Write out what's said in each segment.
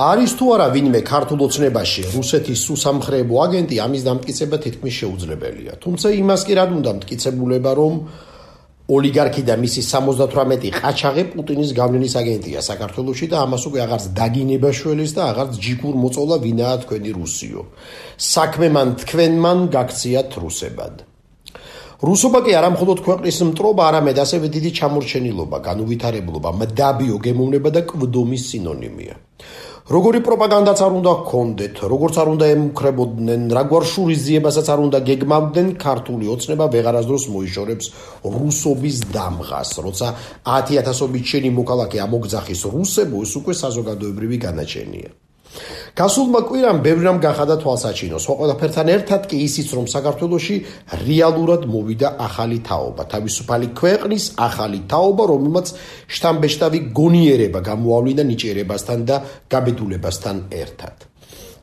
არის თუ არა ვინმე ქართულ ოცნებაში რუსეთის სუსამხრეებო აგენტი ამის დამტკიცება თითქმის შეუძლებელია? თუმცა იმას კი რად უნდა მტკიცებულება რომ ოლიგარქი და მისი 78 ყაჩაღი პუტინის გავლენის აგენტია საქართველოსში და ამას უკვე აღარც დაგინება შველის და აღარც ჯიქურ მოწოლა ვინაა თქვენი რუსიო. საქმე მან თქვენმან გაქციათ რუსებად რუსობა კი არა მხოლოდ ქვეყნის მტრობა, არამედ ასევე დიდი ჩამორჩენილობა, განუვითარებლობა, მდაბიო გემოვნება და კვდომის სინონიმია. როგორი პროპაგანდაც არ უნდა გქონდეთ, როგორც არ უნდა ემუქრებოდნენ, რაგვარ შურიზიებასაც არ უნდა გეგმავდნენ, ქართული ოცნება ვეღარასდროს მოიშორებს რუსობის დამღას, როცა 10000ობით შენი მოქალაქე ამოგძახის რუსებო, ეს უკვე საზოგადოებრივი განაჩენია. გასულმა კვირამ ბევრი რამ გახადა თვალსაჩინო. სხვა ყველაფერთან ერთად კი ისიც რომ საქართველოში რეალურად მოვიდა ახალი თაობა, თავისუფალი ქვეყნის ახალი თაობა, რომელმაც შთამბეჭდავი გონიერება გამოავლინა ნიჭიერებასთან და გაბედულებასთან ერთად.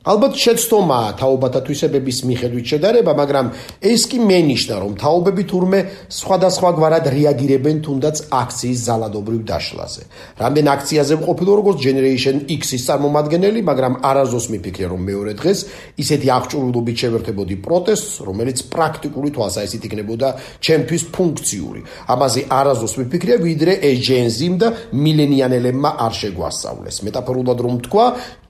ალბათ შეცდომაა თაობათა თვისებების მიხედვით შედარება, მაგრამ ეს კი მენიშნა, რომ თაობები თურმე სხვადასხვაგვარად რეაგირებენ თუნდაც აქციის ზალადობრივ დაშლაზე. რამდენ აქციაზე მყოფილო როგორც Generation X-ის წარმომადგენელი, მაგრამ არაზოს მიფიქრე, რომ მეორე დღეს ისეთი აღჭურვილობით შევერთებოდი პროტესტს, რომელიც პრაქტიკული თვალსაჩინით იქნებოდა ჩემთვის ფუნქციური. ამაზე არაზოს მიფიქრე, ვიდრე Z და მილენიანელებმა არ შეგვასწავლეს. მეტაფორულად რომ თქვა,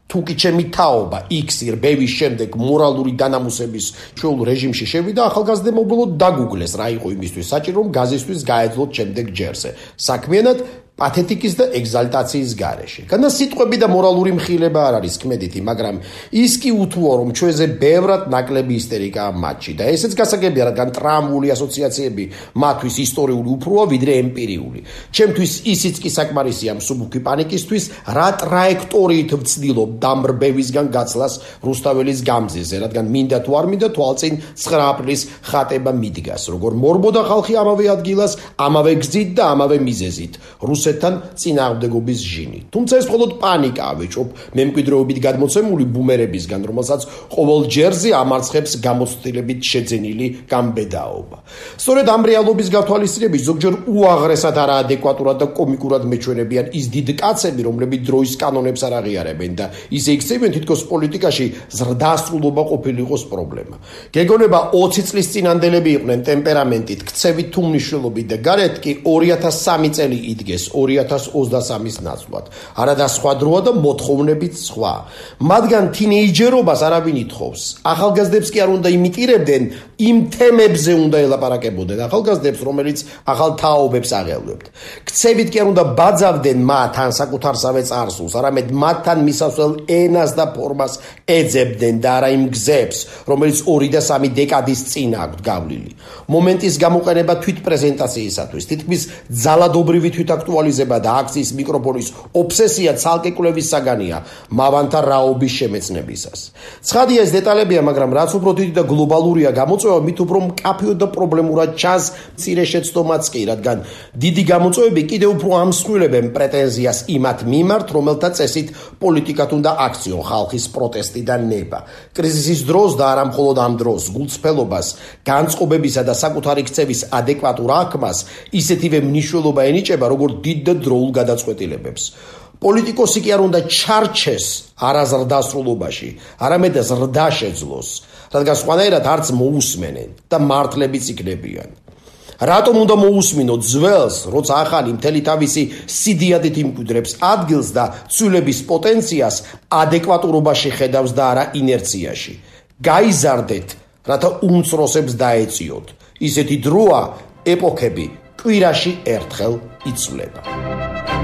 თუ კი ჩემი თაობა X-ი რბევის შემდეგ მორალური დანამუსების ჩვეულ რეჟიმში შევიდა ახალგაზრდა მობილოდ დაგუგლეს რა იყო იმისთვის საჭირო რომ გაზისთვის გაეძლოთ შემდეგ ჯერზე. საქმიანად პათეტიკის და ეგზალტაციის გარეშე. განა სიტყვები და მორალური მხილება არ არის კმედითი, მაგრამ ის კი უთუო რომ ჩვენზე ბევრად ნაკლები ისტერიკაა მატჩი და ესეც გასაგებია, რადგან ტრამვული ასოციაციები მათთვის ისტორიული უფროა ვიდრე ემპირიული. ჩემთვის ისიც კი საკმარისია მსუბუქი პანიკისთვის, რა ტრაექტორიით ვცდილობ დამრბევისგან გაცლას რუსთაველის გამზეზე, რადგან მინდა თუ არ მინდა თვალწინ 9 აპრილის ხატება მიდგას, როგორ მორბოდა ხალხი ამავე ადგილას, ამავე გზით და ამავე მიზეზით. რუს რუსეთთან წინააღმდეგობის ჟინი. თუმცა ეს მხოლოდ პანიკაა, ვეჭობ მემკვიდრეობით გადმოცემული ბუმერებისგან, რომელსაც ყოველ ჯერზე ამარცხებს გამოცდილებით შეძენილი გამბედაობა. სწორედ ამ რეალობის გათვალისწინებით ზოგჯერ უაღრესად არაადეკვატურად და კომიკურად მეჩვენებიან ის დიდ კაცები, რომლებიც დროის კანონებს არ აღიარებენ და ისე იქცევენ თითქოს პოლიტიკაში ზრდასრულობა ყოფილიყოს პრობლემა. გეგონება 20 წლის წინანდელები იყვნენ ტემპერამენტით, ქცევით თუ მნიშვნელობით და გარეთ კი 2003 წელი იდგეს 2023-ის ნაცვლად. არადა სხვა დროა და მოთხოვნებით სხვა. მათგან თინეიჯერობას არავინ ითხოვს. ახალგაზრდებს კი არ უნდა იმიტირებდნენ, იმ თემებზე უნდა ელაპარაკებოდნენ ახალგაზრდებს, რომელიც ახალ თაობებს აღელვებთ. ქცევით კი არ უნდა ბაძავდნენ მათ ან საკუთარსავე წარსულს, არამედ მათთან მისასვლელ ენას და ფორმას ეძებდნენ და არა იმ გზებს, რომელიც 2 და 3 დეკადის წინ აქვს გავლილი. მომენტის გამოყენება თვით პრეზენტაციისათვის, თითქმის ძალადობრივი თვითაქტუალ ვიზუალიზება და აქციის მიკროფონის ობსესია ცალკე კვლევის საგანია მავანთა რაობის შემეცნებისას. ცხადია ეს დეტალებია, მაგრამ რაც უფრო დიდი და გლობალურია გამოწვევა, მით უფრო მკაფიო და პრობლემურად ჩანს ცირე შეცდომაც კი, რადგან დიდი გამოწვევები კიდევ უფრო ამსხვილებენ პრეტენზიას იმათ მიმართ, რომელთა წესით პოლიტიკა თუნდა აქციო ხალხის პროტესტი და ნება. კრიზისის დროს და არა მხოლოდ ამ დროს, გულწრფელობას, განწყობებისა და საკუთარი ქცევის ადეკვატურ აღქმას ისეთივე მნიშვნელობა ენიჭება, როგორც მიზეზებით და დროულ გადაწყვეტილებებს. პოლიტიკოსი კი არ უნდა ჩარჩეს არაზრდასრულობაში, არამედ ზრდა შეძლოს, რადგან სხვანაირად არც მოусმენენ და მართლებიც იქნებიან. რატომ უნდა მოусმინო ძველს, როცა ახალი მთელი თავისი სიდიადით იმკვიდრებს ადგილს და ცვლილების პოტენციას ადეკვატურობაში ხედავს და არა ინერციაში. გაიზარდეთ, რათა უმცროსებს დაეციოთ. ისეთი დროა, ეპოქები, კვირაში ერთხელ იცვლება.